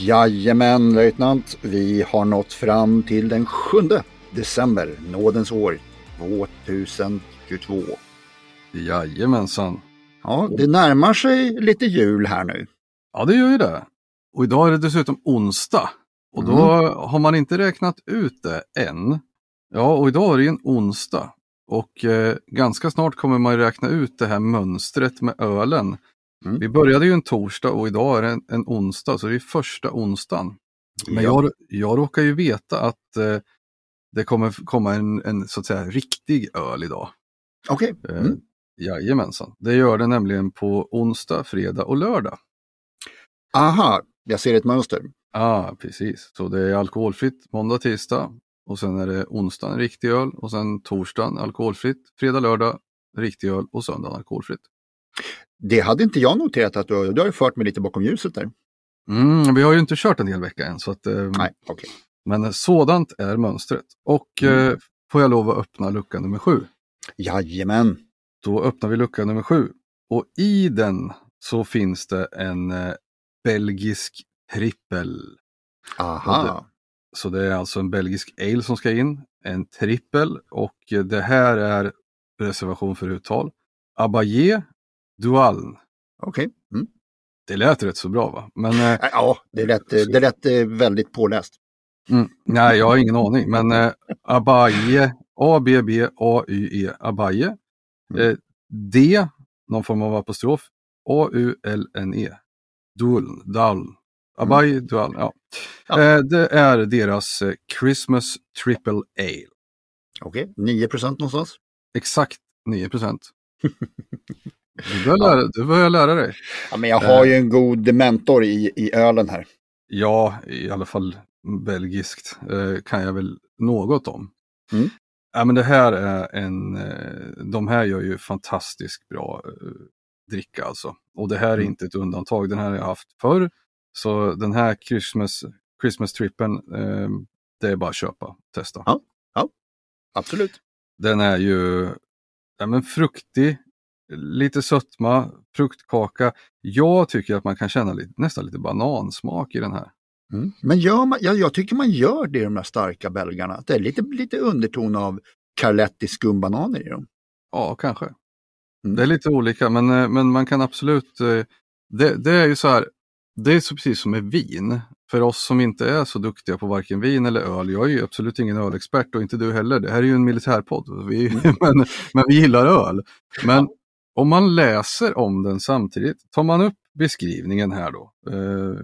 Jajamän, löjtnant. Vi har nått fram till den 7 december, nådens år 2022. Jajamensan. Ja, det närmar sig lite jul här nu. Ja, det gör ju det. Och idag är det dessutom onsdag. Och då har man inte räknat ut det än. Ja, och idag är det en onsdag. Och eh, ganska snart kommer man räkna ut det här mönstret med ölen. Mm. Vi började ju en torsdag och idag är det en, en onsdag, så det är första onsdagen. Men Ja. jag, jag råkar ju veta att eh, det kommer komma en, en så att säga riktig öl idag. Okej. Eh, Mm. Jajamensan. Det gör det nämligen på onsdag, fredag och lördag. Aha, jag ser ett mönster. Ja, precis. Så det är alkoholfritt måndag, tisdag och sen är det onsdag en riktig öl och sen torsdagen alkoholfritt, fredag, lördag riktig öl och söndag alkoholfritt. Det hade inte jag noterat att du, du har ju fört mig lite bakom ljuset där. Mm, vi har ju inte kört en hel vecka än, så att, eh, Nej, okej. men sådant är mönstret. Och Mm. eh, får jag lov att öppna lucka nummer sju. Jajamän. Då öppnar vi lucka nummer sju. Och i den så finns det en eh, belgisk trippel. Aha. Så det är alltså en belgisk ale som ska in, en trippel och eh, det här är reservation för uttal. Abaye Dual. Okej. Mm. Det lät rätt så bra va? Men eh, Ja, det lät, det lät eh, väldigt påläst. mm, nej, jag har ingen aning. Men eh, Abaye, A-B-B-A-Y-E, Abaye. Eh, D, någon form av apostrof, A-U-L-N-E. Dual, Dual. Abaye Dual, ja. Ja. Eh, det är deras eh, Christmas Triple Ale. Okej, 9 procent någonstans. Exakt 9 procent. Du, börjar lära- du börjar lära dig. Ja, men jag har ju en god mentor i, i ölen här. Ja, i alla fall belgiskt eh, kan jag väl något om. Mm. Ja, men det här är en, eh, de här gör ju fantastiskt bra eh, dricka alltså. Och det här är Mm. inte ett undantag, den här har jag haft förr. Så den här Christmas, Christmas trippen, det är bara att köpa, testa. Ja. Absolut. Den är ju ja, men fruktig, lite sötma, fruktkaka. Jag tycker att man kan känna lite, nästan lite banansmak i den här. Mm. Men gör man, jag, jag tycker man gör det i de här starka belgarna. Det är lite, lite underton av Carletti skumbananer i dem. Ja, kanske. Mm. Det är lite olika, men, eh, men man kan absolut... eh, Det, det är ju så här, det är så precis som med vin. För oss som inte är så duktiga på varken vin eller öl, jag är ju absolut ingen ölexpert och inte du heller. Det här är ju en militärpodd, vi, men, men vi gillar öl. Men om man läser om den samtidigt, tar man upp beskrivningen här då, eh,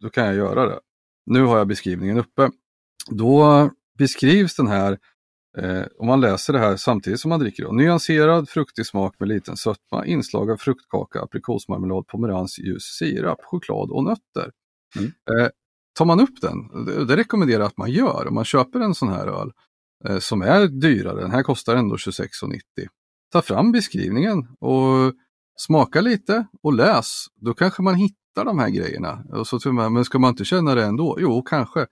då kan jag göra det. Nu har jag beskrivningen uppe. Då beskrivs den här Eh, om man läser det här samtidigt som man dricker då. Nyanserad fruktig smak med liten sötma, inslag av fruktkaka, aprikosmarmelad, pomerans, ljus sirap, choklad och nötter. Mm. Eh, tar man upp den, det, rekommenderar jag att man gör om man köper en sån här öl som är dyrare, den här kostar ändå 26,90. Ta fram beskrivningen och smaka lite och läs. Då kanske man hittar de här grejerna. Och så men ska man inte känna det ändå? Jo, kanske.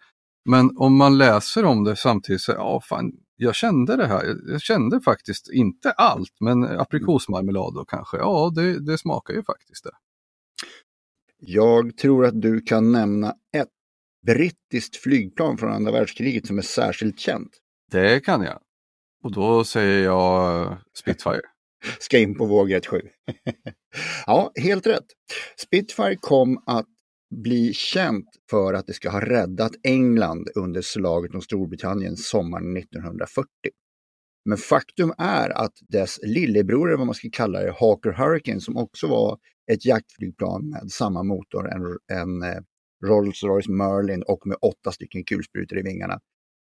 Men om man läser om det samtidigt så, ja fan, jag kände det här. Jag kände faktiskt, inte allt, men aprikosmarmelad då kanske. Ja, det, det smakar ju faktiskt det. Jag tror att du kan nämna ett brittiskt flygplan från andra världskriget som är särskilt känt. Det kan jag. Och då säger jag eh, Spitfire. Ska in på vågrätt 7. ja, helt rätt. Spitfire kom att bli känt för att det ska ha räddat England under slaget om Storbritannien sommaren 1940. Men faktum är att dess lillebror, eller vad man ska kalla det, Hawker Hurricane, som också var ett jaktflygplan med samma motor, en, en eh, Rolls-Royce Merlin och med åtta stycken kulsprutor i vingarna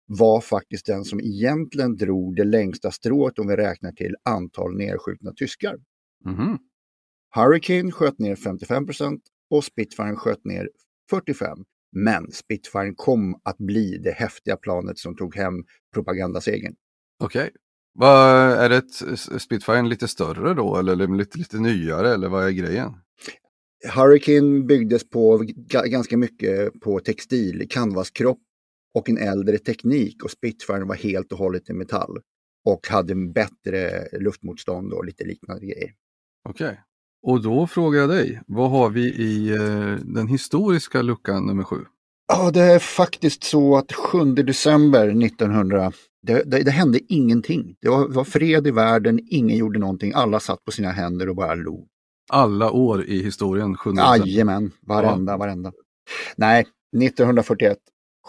var faktiskt den som egentligen drog det längsta strået om vi räknar till antal nedskjutna tyskar. Mhm. Hurricane sköt ner 55 och Spitfire sköt ner 45. Men Spitfire kom att bli det häftiga planet som tog hem propagandasegern. Okej. Vad Är det ett Spitfire lite större då eller lite, lite nyare eller vad är grejen? Hurricane byggdes på ganska mycket på textil, canvaskropp och en äldre teknik och Spitfire var helt och hållet i metall och hade bättre luftmotstånd och lite liknande grejer. Okej. Och då frågar jag dig, vad har vi i eh, den historiska luckan nummer sju? Ja, det är faktiskt så att 7 december 1900, det, det, det hände ingenting. Det var, var, fred i världen, ingen gjorde någonting, alla satt på sina händer och bara log. Alla år i historien, 7 december? Jajamän, varenda, ja. varenda. Nej, 1941,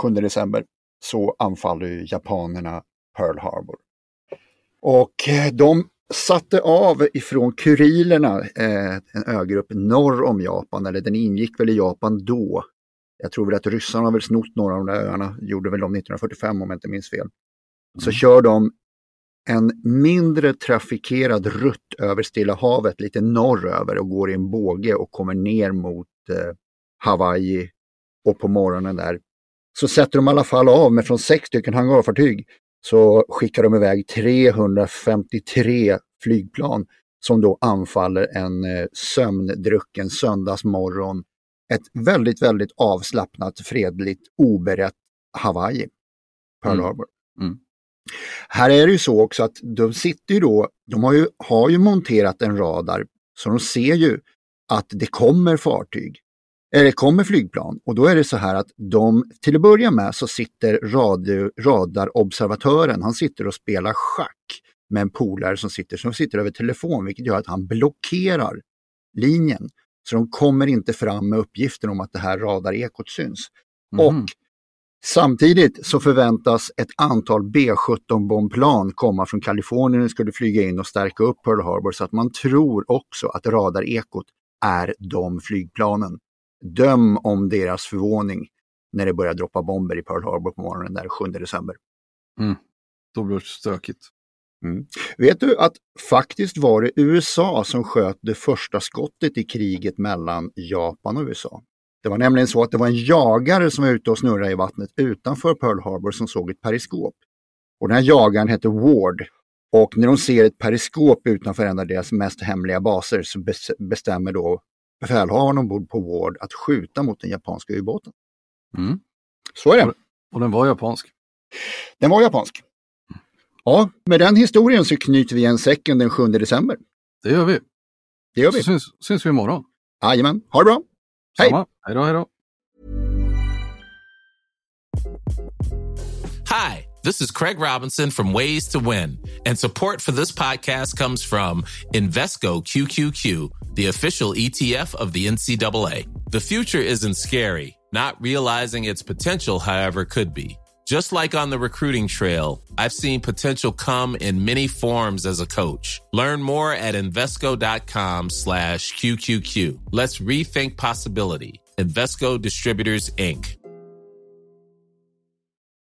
7 december, så anfaller japanerna Pearl Harbor. Och eh, de satte av ifrån Kurilerna, eh, en ögrupp norr om Japan, eller den ingick väl i Japan då. Jag tror väl att ryssarna har väl snott några av de där öarna, gjorde väl de 1945 om jag inte minns fel. Så mm. kör de en mindre trafikerad rutt över Stilla havet lite norröver och går i en båge och kommer ner mot eh, Hawaii. Och på morgonen där så sätter de i alla fall av med från sex stycken hangarfartyg så skickar de iväg 353 flygplan som då anfaller en eh, sömndrucken söndagsmorgon. Ett väldigt, väldigt avslappnat, fredligt, oberett Hawaii, Pearl mm. Harbor. Mm. Här är det ju så också att de sitter ju då, de har ju, har ju monterat en radar så de ser ju att det kommer fartyg eller kommer flygplan och då är det så här att de, till att börja med så sitter radio, radarobservatören, han sitter och spelar schack med en polare som sitter, som sitter över telefon vilket gör att han blockerar linjen. Så de kommer inte fram med uppgiften om att det här radarekot syns. Mm. Och Samtidigt så förväntas ett antal B-17 bombplan komma från Kalifornien och skulle flyga in och stärka upp Pearl Harbor så att man tror också att radarekot är de flygplanen. Döm om deras förvåning när det börjar droppa bomber i Pearl Harbor på morgonen där 7 december. Mm. Då blir det stökigt. Mm. Vet du att faktiskt var det USA som sköt det första skottet i kriget mellan Japan och USA? Det var nämligen så att det var en jagare som var ute och snurrade i vattnet utanför Pearl Harbor som såg ett periskop. Och den här jagaren hette Ward. Och när de ser ett periskop utanför en av deras mest hemliga baser så bestämmer då befälhavaren ombord på Ward att skjuta mot den japanska ubåten. Mm. Så är det. Och den var japansk? Den var japansk. Ja, med den historien så knyter vi igen säcken den 7 december. Det gör vi. Det gör vi. Så syns, syns vi imorgon. Jajamän, ha det bra. Hej! Hej då, hej då. Hi, this is Craig Robinson from Ways to Win, and support for this podcast comes from Invesco QQQ, the official ETF of the NCAA. The future isn't scary. Not realizing its potential, however, could be. Just like on the recruiting trail, I've seen potential come in many forms as a coach. Learn more at Invesco.com slash QQQ. Let's rethink possibility. Investco Distributors, Inc.